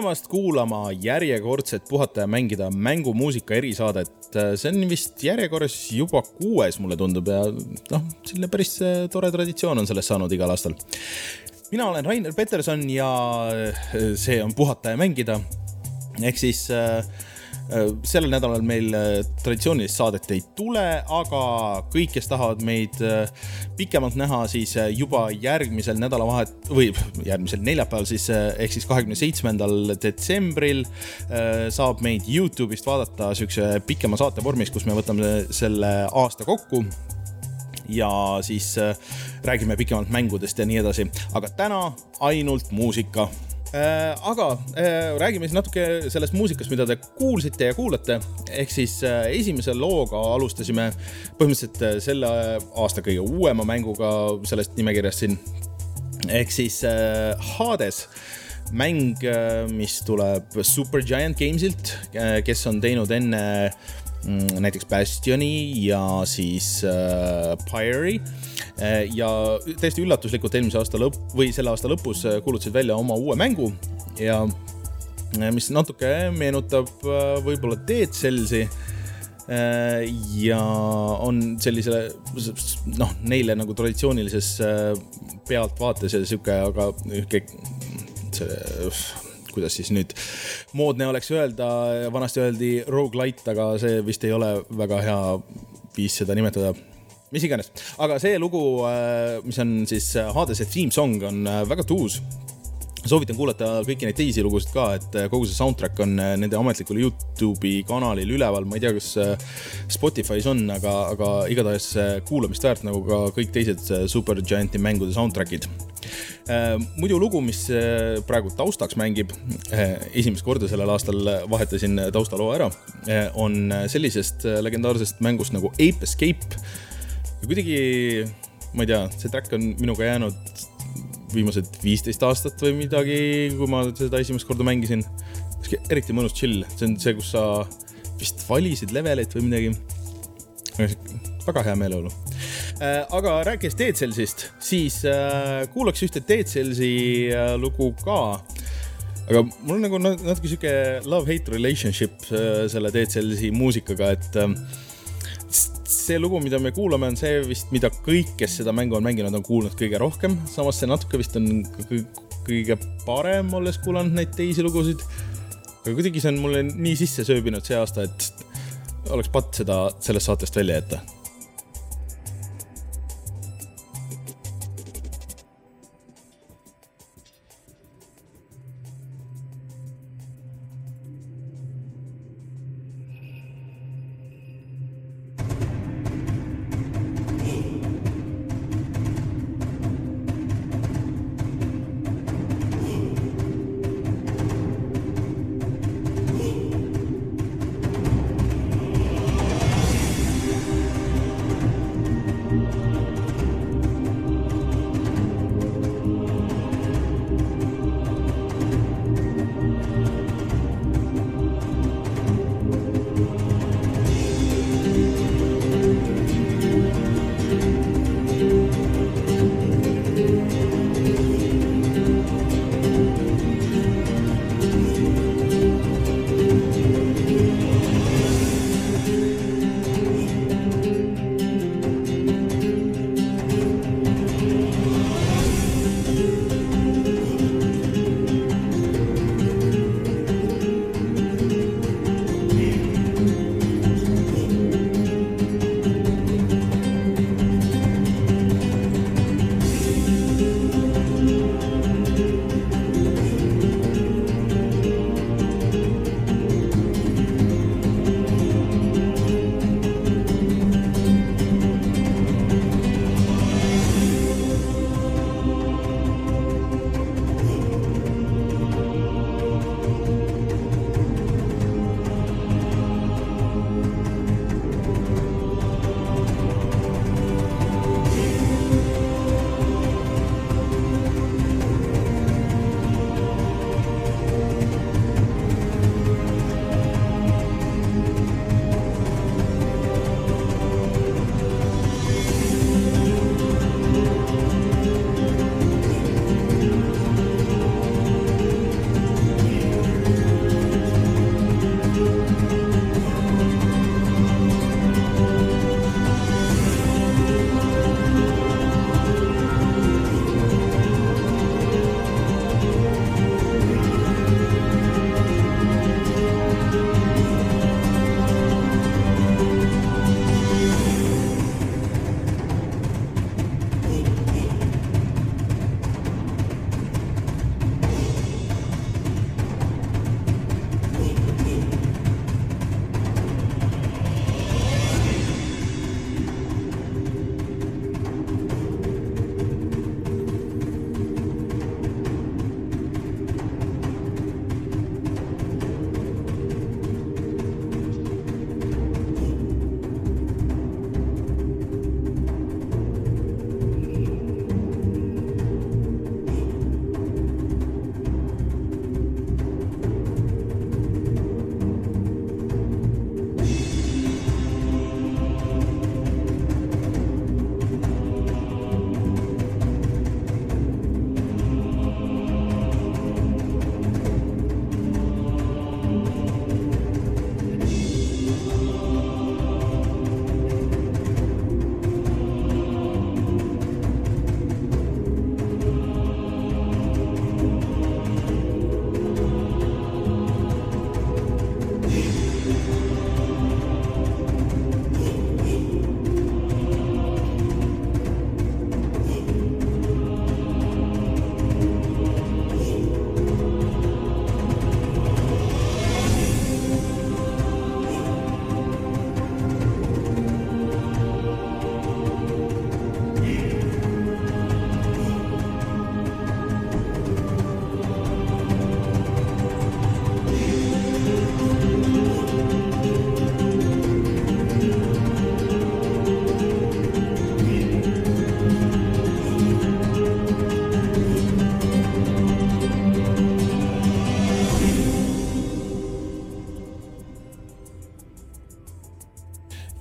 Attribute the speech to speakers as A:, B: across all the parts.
A: tulemast kuulama järjekordset Puhata ja mängida mängumuusika erisaadet. see on vist järjekorras juba kuues, mulle tundub ja noh, selline päris äh, tore traditsioon on sellest saanud igal aastal. mina olen Rainer Peterson ja äh, see on Puhata ja mängida ehk siis Äh, sellel nädalal meil äh, traditsioonilist saadet ei tule, aga kõik, kes tahavad meid äh, pikemalt näha, siis juba järgmisel nädalavahet- või järgmisel neljapäeval siis ehk siis kahekümne seitsmendal detsembril saab meid Youtube'ist vaadata siukse pikema saate vormis, kus me võtame selle aasta kokku. Ja siis räägime pikemalt mängudest ja nii edasi, aga täna ainult muusika. Äh, aga äh, räägime siis natuke sellest muusikast, mida te kuulsite ja kuulate. ehk siis äh, esimese looga alustasime põhimõtteliselt selle aasta kõige uuema mänguga sellest nimekirjast siin. ehk siis Hades mäng, mis tuleb Supergiant Gamesilt, kes on teinud enne näiteks Bastioni ja siis äh, Pyre'i Eh, ja täiesti üllatuslikult eelmise aasta lõpp või selle aasta lõpus eh, kuulutasid välja oma uue mängu. Ja eh, mis natuke meenutab võib-olla Dead Cellsi ja on sellise noh, neile nagu traditsioonilises pealtvaates ja sihuke, aga nihuke see kuidas siis nüüd moodne oleks öelda, vanasti öeldi rogu-lite, aga see vist ei ole väga hea viis seda nimetada. Mis iganes, aga see lugu, äh, mis on siis äh, Hadese theme song on äh, väga tuus soovitan kuulata kõiki neid teisi lugusid ka, et kogu see soundtrack on nende ametlikul Youtube'i kanalil üleval, ma ei tea, kas Spotify's on, aga, aga igatahes kuulamist väärt nagu ka kõik teised Supergianti mängude soundtrack'id. muidu lugu, mis praegu taustaks mängib, esimest korda sellel aastal vahetasin taustaloo ära, on sellisest legendaarsest mängust nagu Ape Escape kuidagi, ma ei tea, see track on minuga jäänud viimased viisteist aastat või midagi, kui ma seda esimest korda mängisin. eriti mõnus chill, see on see, kus sa vist valisid leveleid või midagi. väga hea meeleolu äh,. aga rääkides Dead Cellsist, siis äh, kuulaks ühte Dead Cellsi äh, lugu ka aga mul on nagu natuke sihuke love-hate relationship selle Dead Cellsi muusikaga, et äh, see lugu, mida me kuulame, on see vist, mida kõik, kes seda mängu on mänginud, on kuulnud kõige rohkem. samas see natuke vist on kõige parem, olles kuulanud neid teisi lugusid. aga kuidagi see on mulle nii sisse sööbinud see aasta, et oleks patt seda sellest saatest välja jätta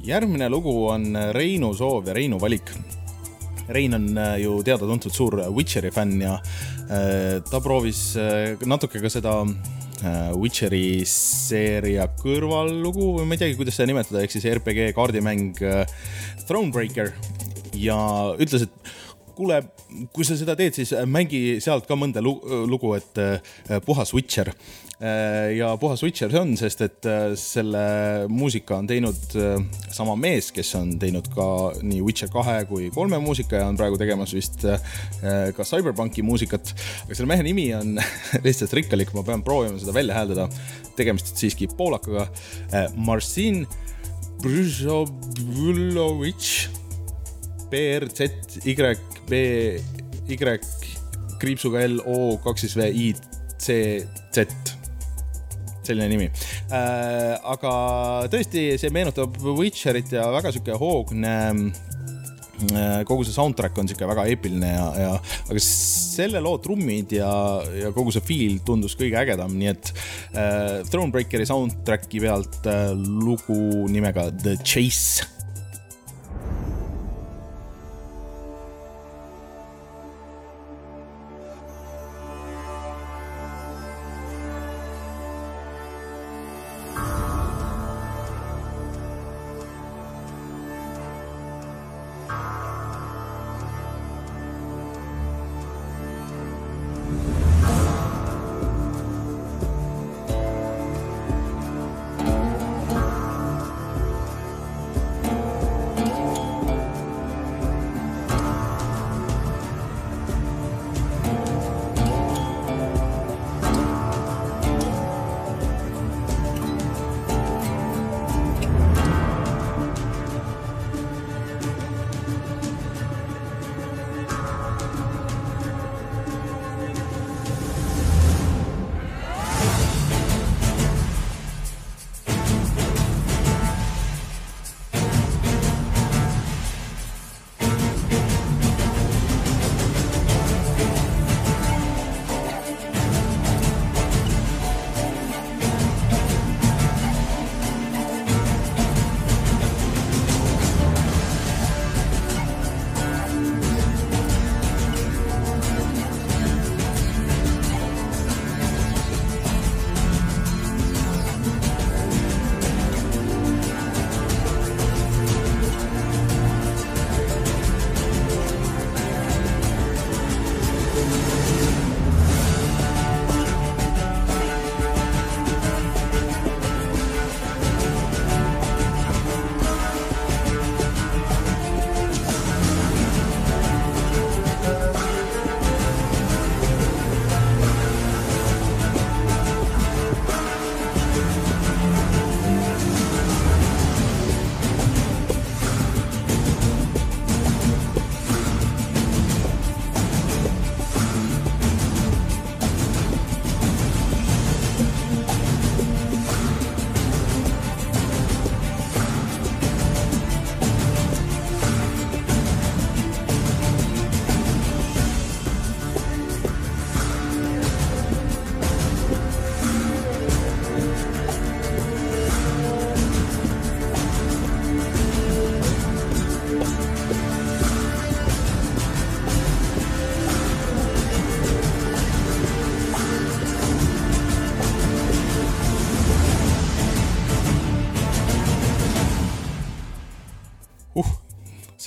A: järgmine lugu on Reinu soov ja Reinu valik. Rein on ju teada-tuntud suur Witcheri fänn ja ta proovis natuke ka seda Witcheri seeria kõrvallugu või ma ei teagi, kuidas seda nimetada, ehk siis RPG kaardimäng Thronebreaker ja ütles, et kuule, kui sa seda teed, siis mängi sealt ka mõnda lugu, et puhas Witcher Äh, ja puhas Witcher see on, sest et äh, selle muusika on teinud äh, sama mees, kes on teinud ka nii Witcher kahe kui kolme muusika ja on praegu tegemas vist ka Cyberpunki muusikat. aga selle mehe nimi on lihtsalt rikkalik, ma pean proovima seda välja hääldada. tegemist siiski poolakaga. Marcin Brzobulovitš, BRZ Y B Y kriipsuga L O kaks siis V I C Z selline nimi äh,. aga tõesti, see meenutab Witcherit ja väga sihuke hoogne äh, kogu see soundtrack on sihuke väga eepiline ja, ja aga selle loo trummid ja, ja kogu see feel tundus kõige ägedam, nii et äh, Thronebreakeri soundtrack'i pealt äh, lugu nimega The Chase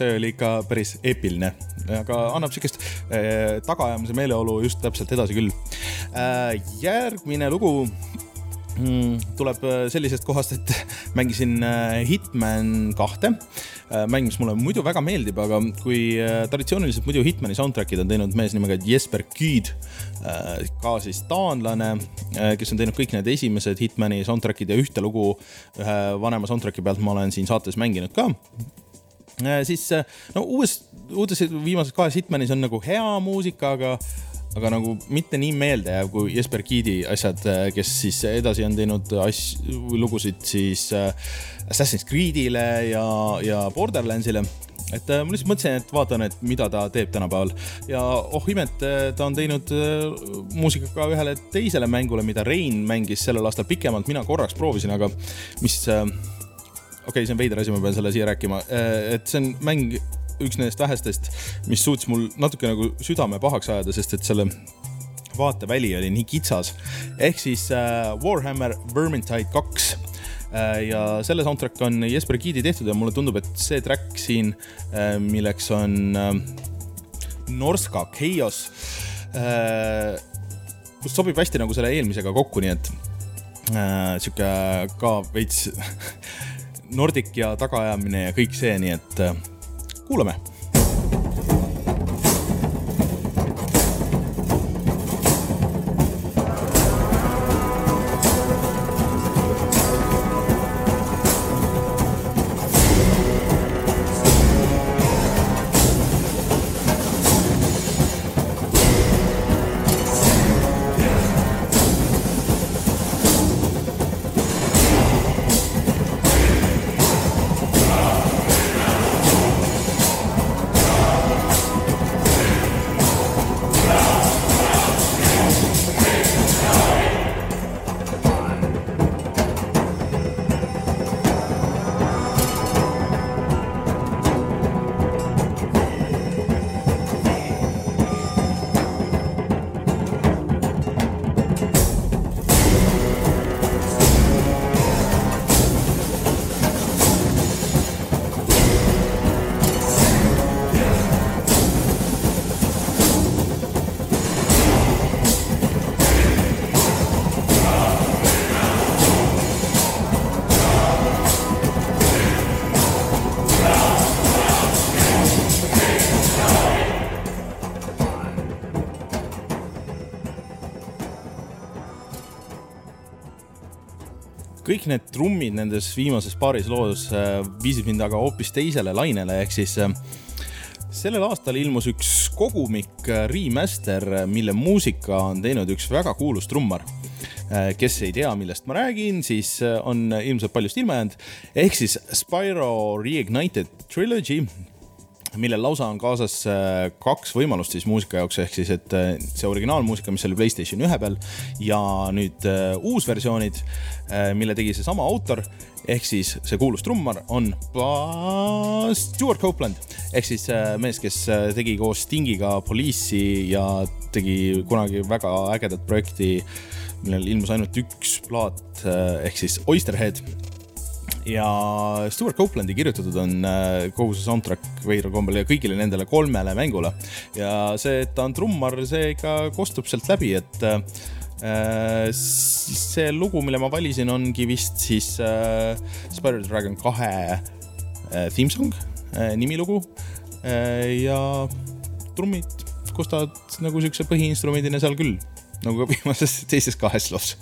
A: see oli ikka päris eepiline, aga annab sihukest äh, tagaajamise meeleolu just täpselt edasi küll äh,. järgmine lugu mm, tuleb äh, sellisest kohast, et mängisin Hitman kahte. Mäng, mis mulle muidu väga meeldib, aga kui traditsiooniliselt muidu Hitmani soundtrack'id on teinud mees nimega Jesper Küüd, ka siis taanlane, kes on teinud kõik need esimesed Hitmani soundtrack'id ja ühte lugu ühe vanema soundtrack'i pealt ma olen siin saates mänginud ka siis äh, no uues, uutes viimases kahes Hitmanis on nagu hea muusika, aga aga nagu mitte nii meeldejääv kui Jesper Giidi asjad, äh, kes siis edasi on teinud asju, lugusid siis Assassin's Creed'ile ja, ja Borderlandsile. Et ma lihtsalt mõtlesin, et vaatan, et mida ta teeb tänapäeval. Ja oh imet, ta on teinud muusika ka ühele teisele mängule, mida Rein mängis sellel aastal pikemalt, mina korraks proovisin, aga mis okay, see on veider asi, ma pean selle siia rääkima, et see on mäng, üks nendest vähestest, mis suutis mul natuke nagu südame pahaks ajada, sest et selle vaateväli oli nii kitsas. ehk siis äh, Warhammer Vermintide kaks äh, ja selle soundtrack on Jesper Giidi tehtud ja mulle tundub, et see track siin äh,, milleks on äh, Norska Chaos äh,, sobib hästi nagu selle eelmisega kokku, nii et äh, sihuke ka veits Nordic ja tagaajamine ja kõik see, nii et äh, kuulame kõik need trummid nendes viimases paaris loos äh, viisid mind aga hoopis teisele lainele, ehk siis äh, sellel aastal ilmus üks kogumik äh, remaster, mille muusika on teinud üks väga kuulus trummar. kes ei tea, millest ma räägin, siis on ilmselt paljust ilma jäänud. ehk siis Spyro Reignited Trilogy millel lausa on kaasas äh, kaks võimalust siis muusika jaoks, ehk siis, et äh, see originaalmuusika, mis oli Playstation ühe peal ja nüüd uh, uusversioonid, mille tegi seesama autor, ehk siis see kuulus trummar on Stuart Copeland. Ehk siis mees, kes tegi koos Stingiga Police'i ja tegi kunagi väga ägedat projekti, millel ilmus ainult üks plaat ehk siis Oysterhead ja Stewart Coplandi kirjutatud on äh, kogu see soundtrack veidral kombel ja kõigile nendele kolmele mängule. ja see, et ta on trummar, see ikka kostub sealt läbi, et äh, see lugu, mille ma valisin, ongi vist siis äh, Spider Dragon kahe äh, theme song äh,, nimilugu äh, ja trummid kostavad nagu siukse põhiinstrumendina seal küll, nagu ka viimases teises kahes loos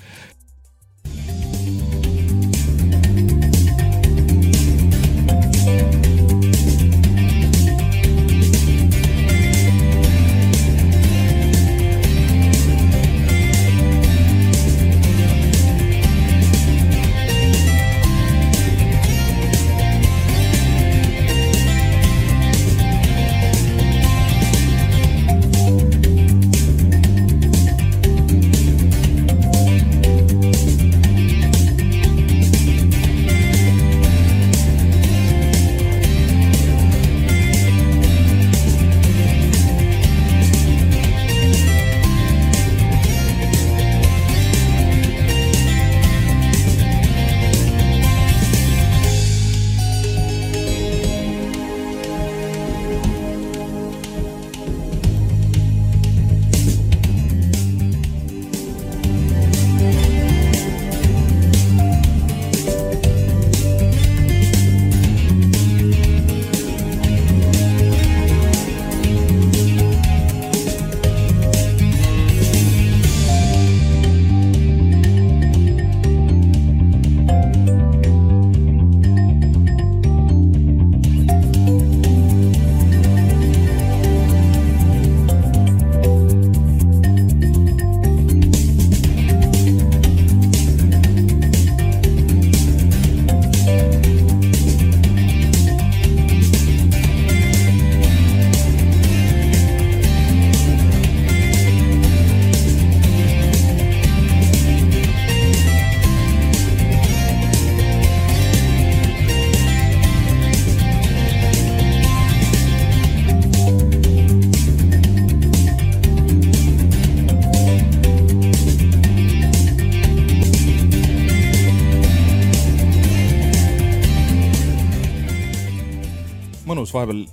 A: mõnus, vahepeal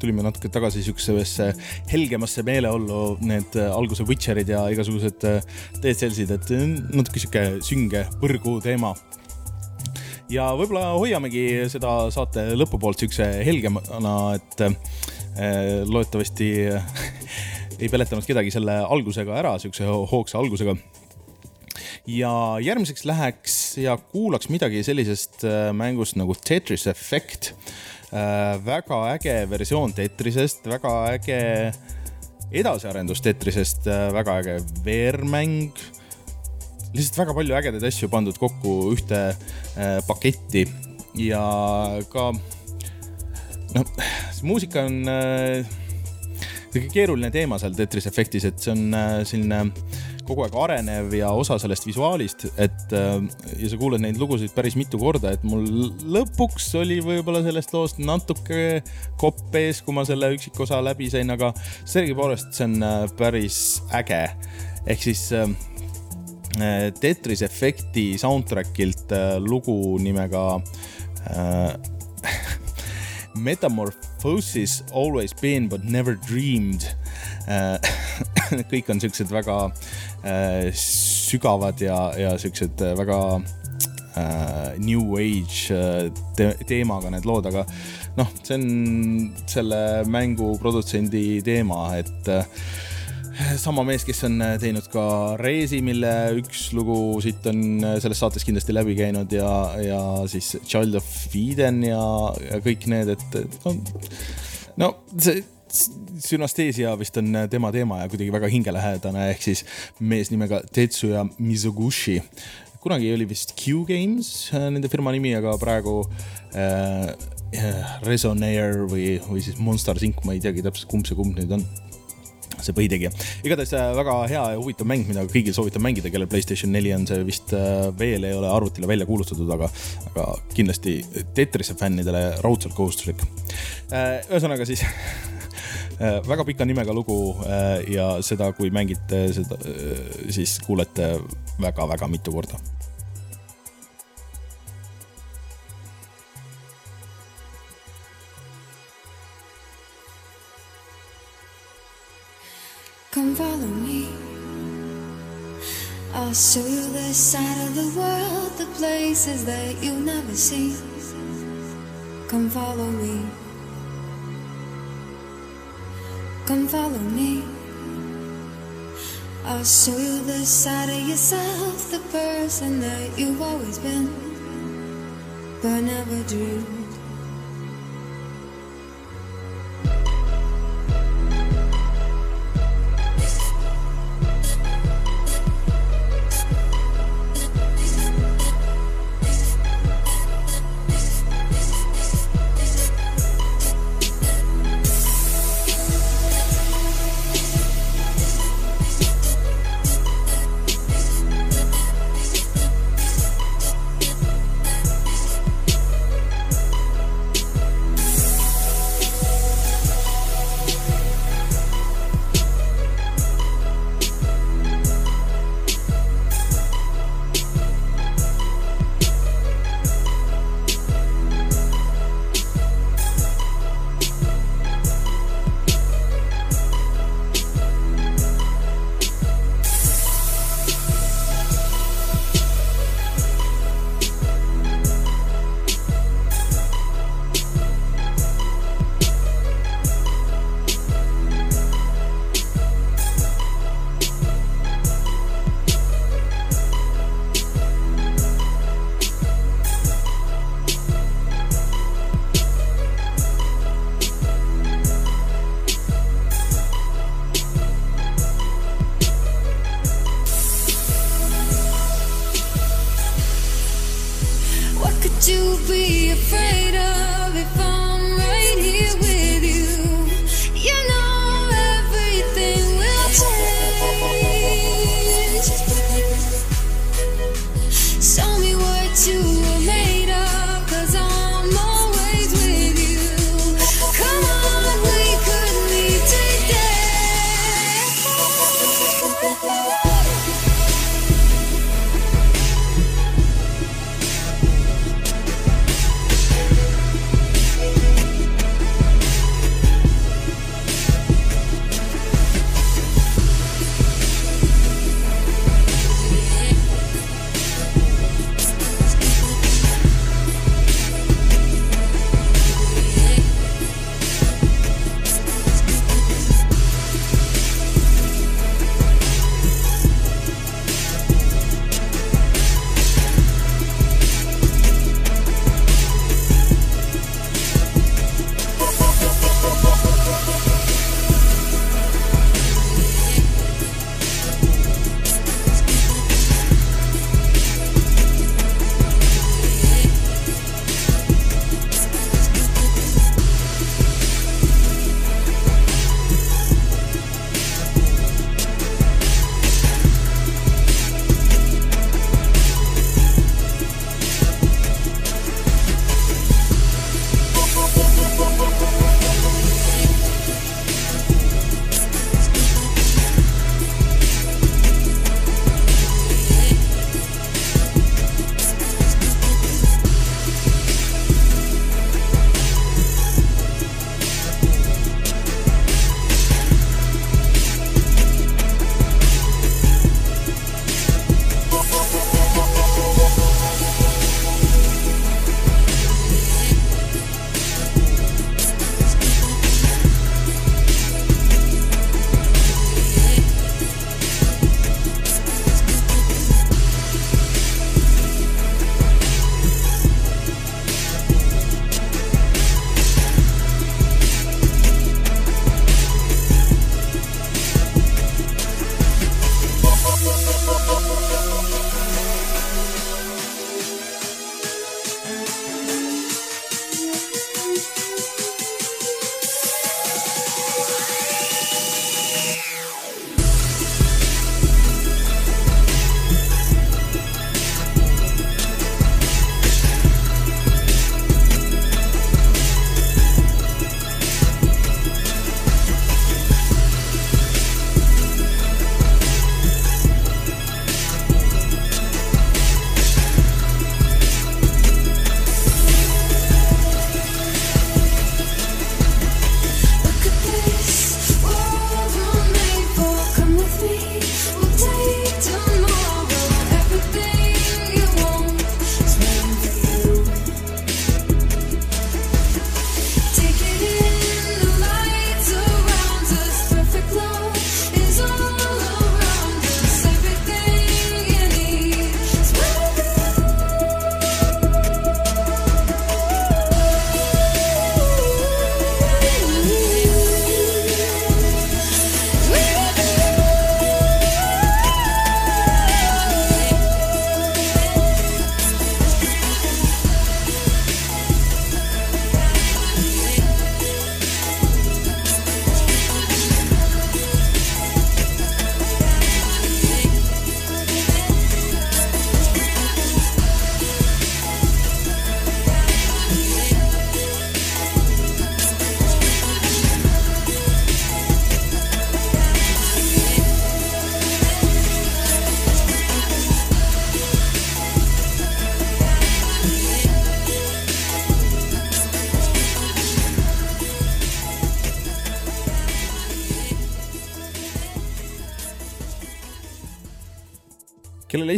A: tulime natuke tagasi siuksesse helgemasse meeleollu, need alguse Witcherid ja igasugused Dead Cellsid, et natuke sihuke sünge põrgu teema ja võib-olla hoiamegi seda saate lõpupoolt siukse helgemana, et äh, loodetavasti ei peletanud kedagi selle algusega ära, siukse hoogsa algusega. ja järgmiseks läheks ja kuulaks midagi sellisest äh, mängust nagu Tetris Effect äh,. Väga äge versioon Tetrisest, väga äge edasiarendus Tetrisest, äh, väga äge VR-mäng lihtsalt väga palju ägedaid asju pandud kokku ühte äh, paketti. Ja ka noh, see muusika on äh, keeruline teema seal Tetris Effectis, et see on äh, selline kogu aeg arenev ja osa sellest visuaalist, et äh, ja sa kuuled neid lugusid päris mitu korda, et mul lõpuks oli võib-olla sellest loost natuke kopp ees, kui ma selle üksikosa läbi sain, aga sellegipoolest see on äh, päris äge. ehk siis Tetris Effecti soundtrack'ilt lugu nimega äh, Metamorphosis always been but never dreamed äh,. kõik on siuksed väga äh, sügavad ja, ja siuksed väga äh, new age te teemaga need lood, aga noh, see on selle mängu produtsendi teema, et sama mees, kes on äh, teinud ka Reesi, mille üks lugu siit on äh, selles saates kindlasti läbi käinud ja, ja siis Child of Eden ja, ja kõik need, et no, no see sünasteesia vist on äh, tema teema ja kuidagi väga hingelähedane, ehk siis mees nimega Tetsuya Mizoguchi. kunagi oli vist Q Games nende firma nimi, aga praegu äh, Resonair või, või siis Monsters Inc, ma ei teagi täpselt, kumb see kumb nüüd on see põhitegija. igatahes äh, väga hea ja huvitav mäng, mida kõigil soovitan mängida, kellel Playstation neli on, see vist äh, veel ei ole arvutile välja kuulutatud, aga, aga kindlasti Tetrise fännidele raudselt kohustuslik. Äh, ühesõnaga siis väga pika nimega lugu ja seda, kui mängite seda, siis kuulete väga-väga mitu korda Come follow me. I'll show you the side of the world, the places that you've never seen. Come follow me. Come follow me. I'll show you the side of yourself, the person that you've always been, but never dreamed.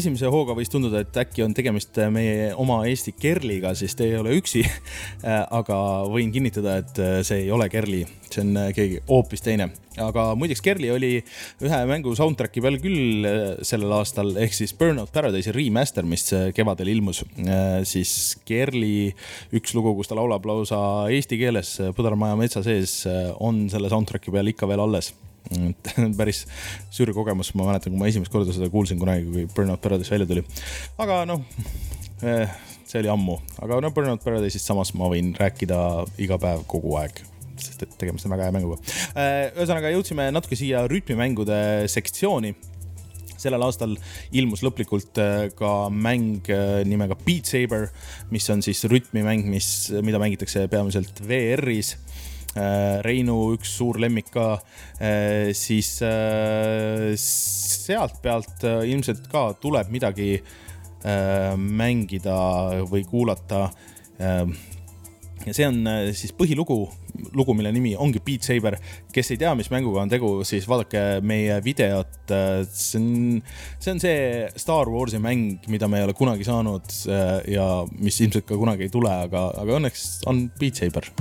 A: Esimese hooga võis tunduda, et äkki on tegemist meie oma Eesti Kerliga, siis te ei ole üksi. aga võin kinnitada, et see ei ole Kerli, see on keegi hoopis teine. aga muideks Kerli oli ühe mängu soundtrack'i peal küll sellel aastal ehk siis Burnout Paradise'i remaster, mis kevadel ilmus. siis Kerli üks lugu, kus ta laulab lausa eesti keeles Põdramaja metsa sees, on selle soundtrack'i peal ikka veel alles päris sür kogemus, ma mäletan, kui ma esimest korda seda kuulsin kunagi, kui Burnout Paradise välja tuli. aga noh eh,, see oli ammu, aga no Burnout Paradise'ist samas ma võin rääkida iga päev kogu aeg sest et tegemist on väga hea mänguga. Eh, ühesõnaga jõudsime natuke siia rütmimängude sektsiooni sellel aastal ilmus lõplikult eh, ka mäng nimega Beat Saber, mis on siis rütmimäng, mis, mida mängitakse peamiselt VR-is Reinu üks suur lemmik ka, äh, siis äh, sealt pealt ilmselt ka tuleb midagi mängida või kuulata ja see on siis põhilugu, lugu, mille nimi ongi Beat Saber. kes ei tea, mis mänguga on tegu, siis vaadake meie videot. see on, see on see Star Warsi mäng, mida me ei ole kunagi saanud ja mis ilmselt ka kunagi ei tule, aga, aga õnneks on Beat Saber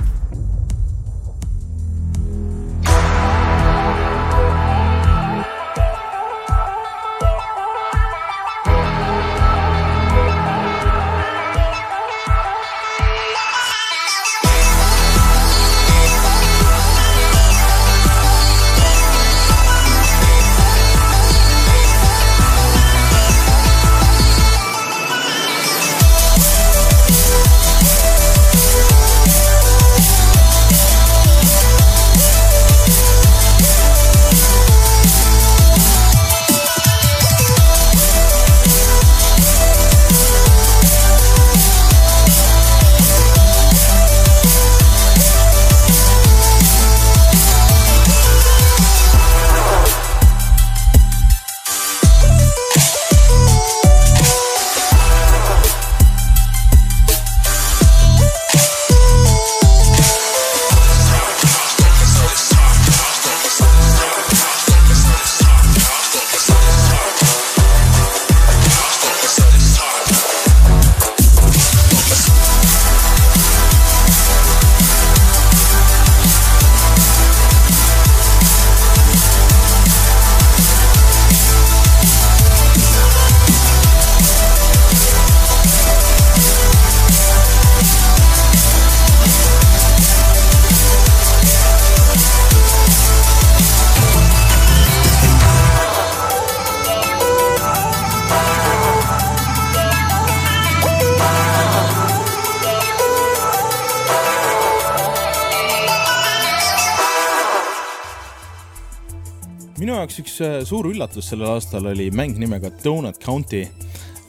A: jaoks üks äh, suur üllatus sellel aastal oli mäng nimega Donut County,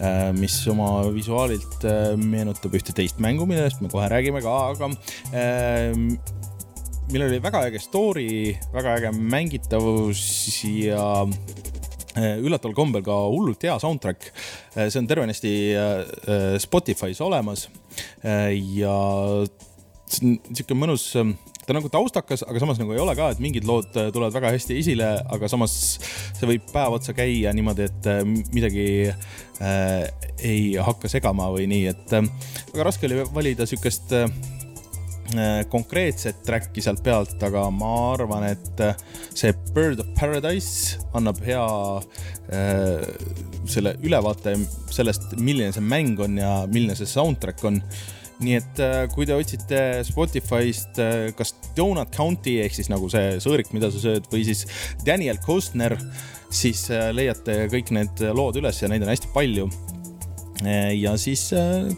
A: äh, mis oma visuaalilt äh, meenutab ühte teist mängu, millest me kohe räägime ka, aga millel oli väga äge story, väga äge mängitavus ja üllataval kombel ka hullult hea soundtrack. see on tervenisti Spotify's olemas ja see on sihuke mõnus ta nagu taustakas, aga samas nagu ei ole ka, et mingid lood äh, tulevad väga hästi esile, aga samas see võib päev otsa käia niimoodi, et äh, midagi äh, ei hakka segama või nii, et äh, väga raske oli valida sihukest äh, konkreetset track'i sealt pealt, aga ma arvan, et äh, see Bird of Paradise annab hea äh, selle ülevaate sellest, milline see mäng on ja milline see soundtrack on nii et äh, kui te otsite Spotify'st äh, kas Donut County ehk siis nagu see sõõrik, mida sa sööd, või siis Daniel Kostner, siis äh, leiate kõik need lood üles ja neid on hästi palju. ja siis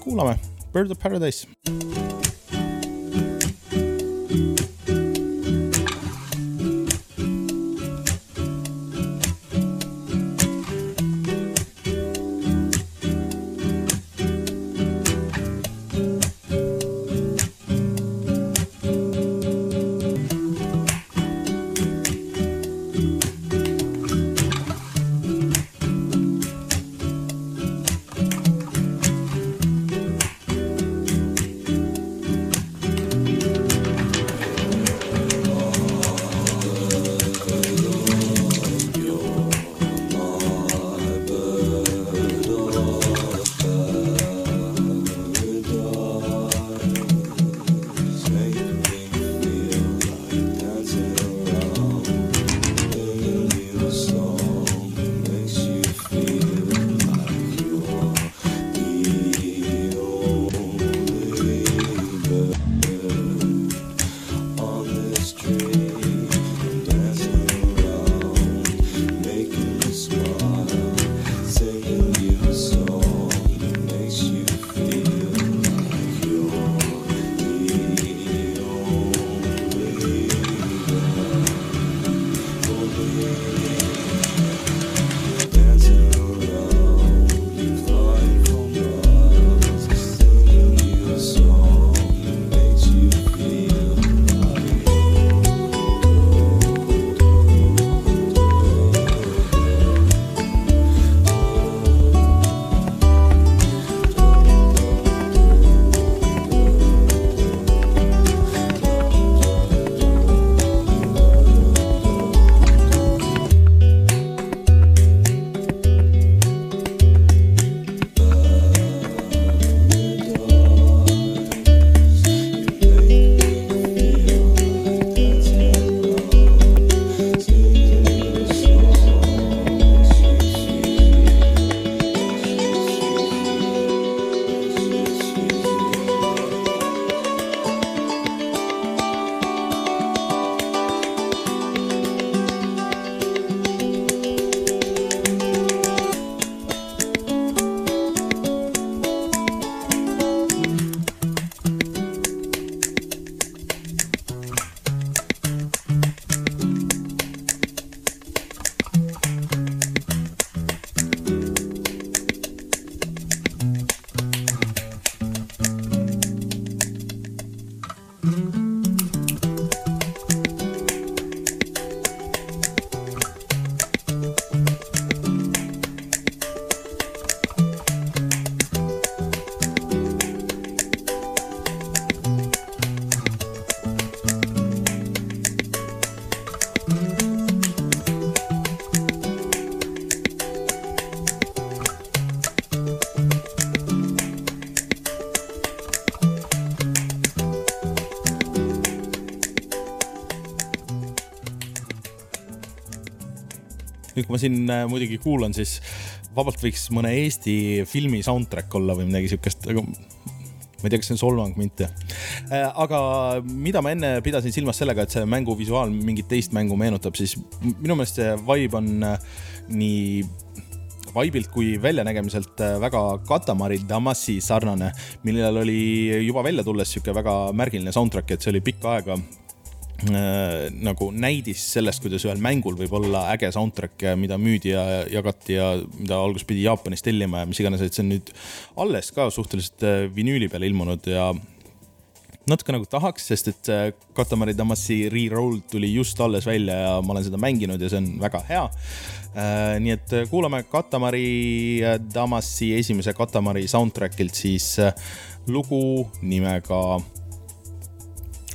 A: kuulame Bird of Paradise.
B: Kui ma siin äh, muidugi kuulan, siis vabalt võiks mõne Eesti filmi soundtrack olla või midagi siukest, aga ma ei tea, kas see on solvang või mitte. Äh, aga mida ma enne pidasin silmas sellega, et see mängu visuaal mingit teist mängu meenutab, siis minu meelest see vibe on äh, nii vaibilt kui väljanägemiselt väga Katamari Damasi sarnane, millel oli juba välja tulles sihuke väga märgiline soundtrack, et see oli pikka aega nagu näidis sellest, kuidas ühel mängul võib olla äge soundtrack, mida müüdi ja jagati ja mida alguses pidi Jaapanist tellima ja mis iganes, et see on nüüd alles ka suhteliselt äh, vinüüli peale ilmunud ja natuke nagu tahaks, sest et äh, Katamari Damacy Reroll tuli just alles välja ja ma olen seda mänginud ja see on väga hea. nii et kuulame Katamari Damacy esimese Katamari soundtrack'ilt siis lugu nimega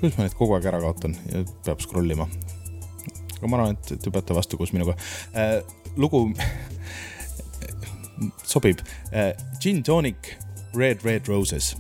B: kuidas ma neid kogu aeg ära kaotan peab scroll ima. aga ma arvan, et te peate vastu koos minuga äh,. lugu sobib äh,. Gin Tonic, Red Red Roses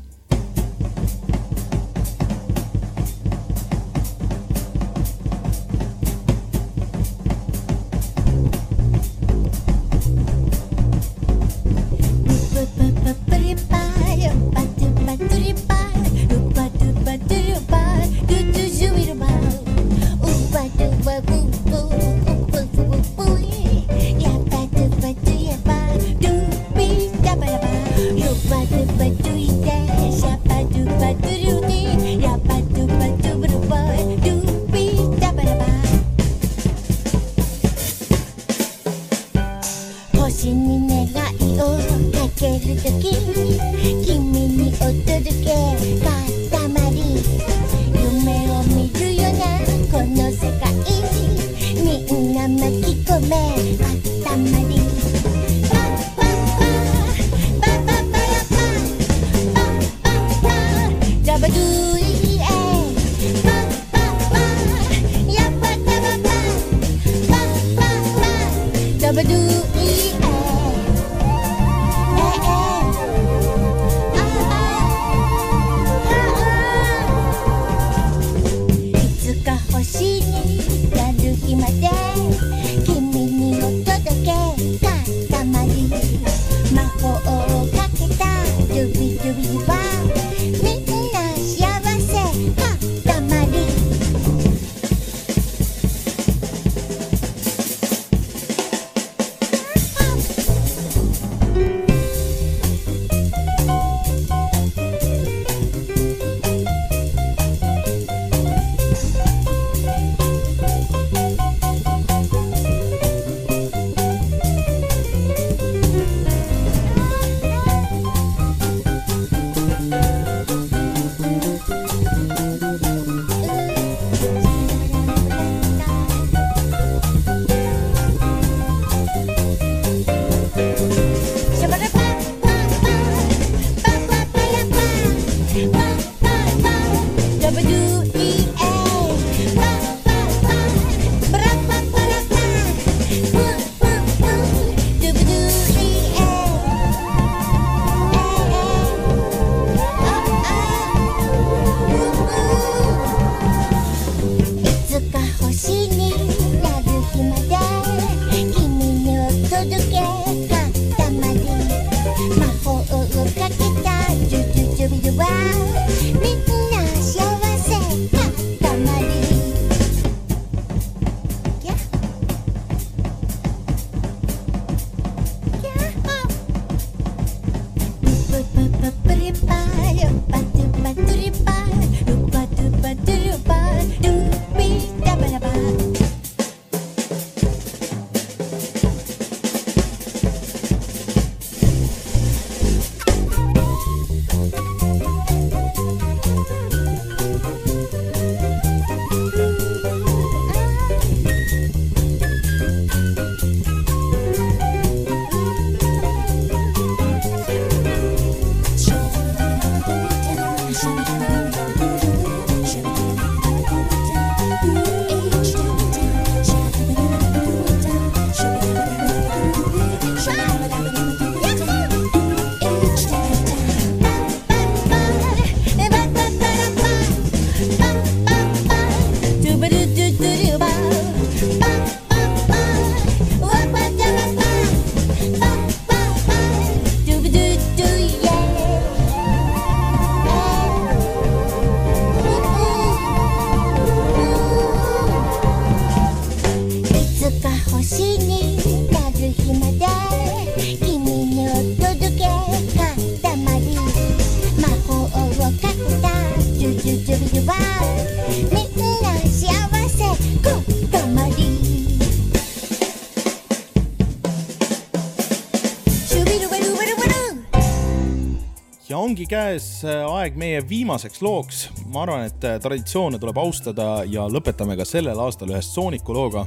A: ongi käes aeg meie viimaseks looks. ma arvan, et traditsioone tuleb austada ja lõpetame ka sellel aastal ühe Sooniku looga.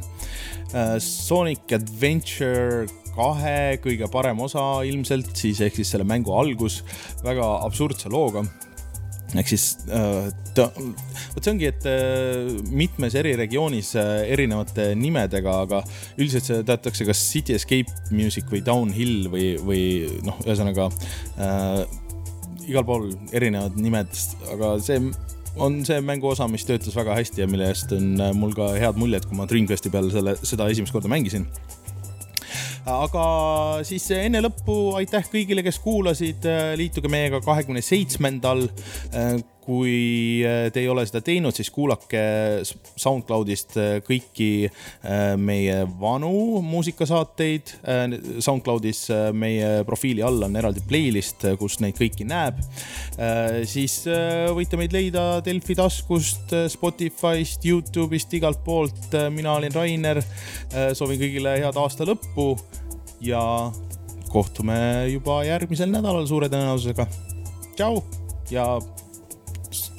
A: Sonic Adventure kahe kõige parem osa ilmselt siis ehk siis selle mängu algus väga absurdse looga ehk siis äh, ta, vot see ongi, et äh, mitmes eri regioonis äh, erinevate nimedega, aga üldiselt seda teatakse kas City Escape Music või Downhill või, või noh, ühesõnaga äh, igal pool erinevad nimed, aga see on see mänguosa, mis töötas väga hästi ja mille eest on mul ka head muljed, kui ma Dreamcasti peal selle, seda esimest korda mängisin. Aga siis enne lõppu aitäh kõigile, kes kuulasid, liituge meiega kahekümne seitsmendal kui äh, te ei ole seda teinud, siis kuulake SoundCloudist äh, kõiki äh, meie vanu muusikasaateid. SoundCloudis meie profiili all on eraldi playlist, kus neid kõiki näeb. siis võite meid leida Delfi taskust, Spotify'st, Youtube'ist, igalt poolt. mina olin Rainer. soovin kõigile head aasta lõppu ja kohtume juba järgmisel nädalal suure tõenäosusega. tšau ja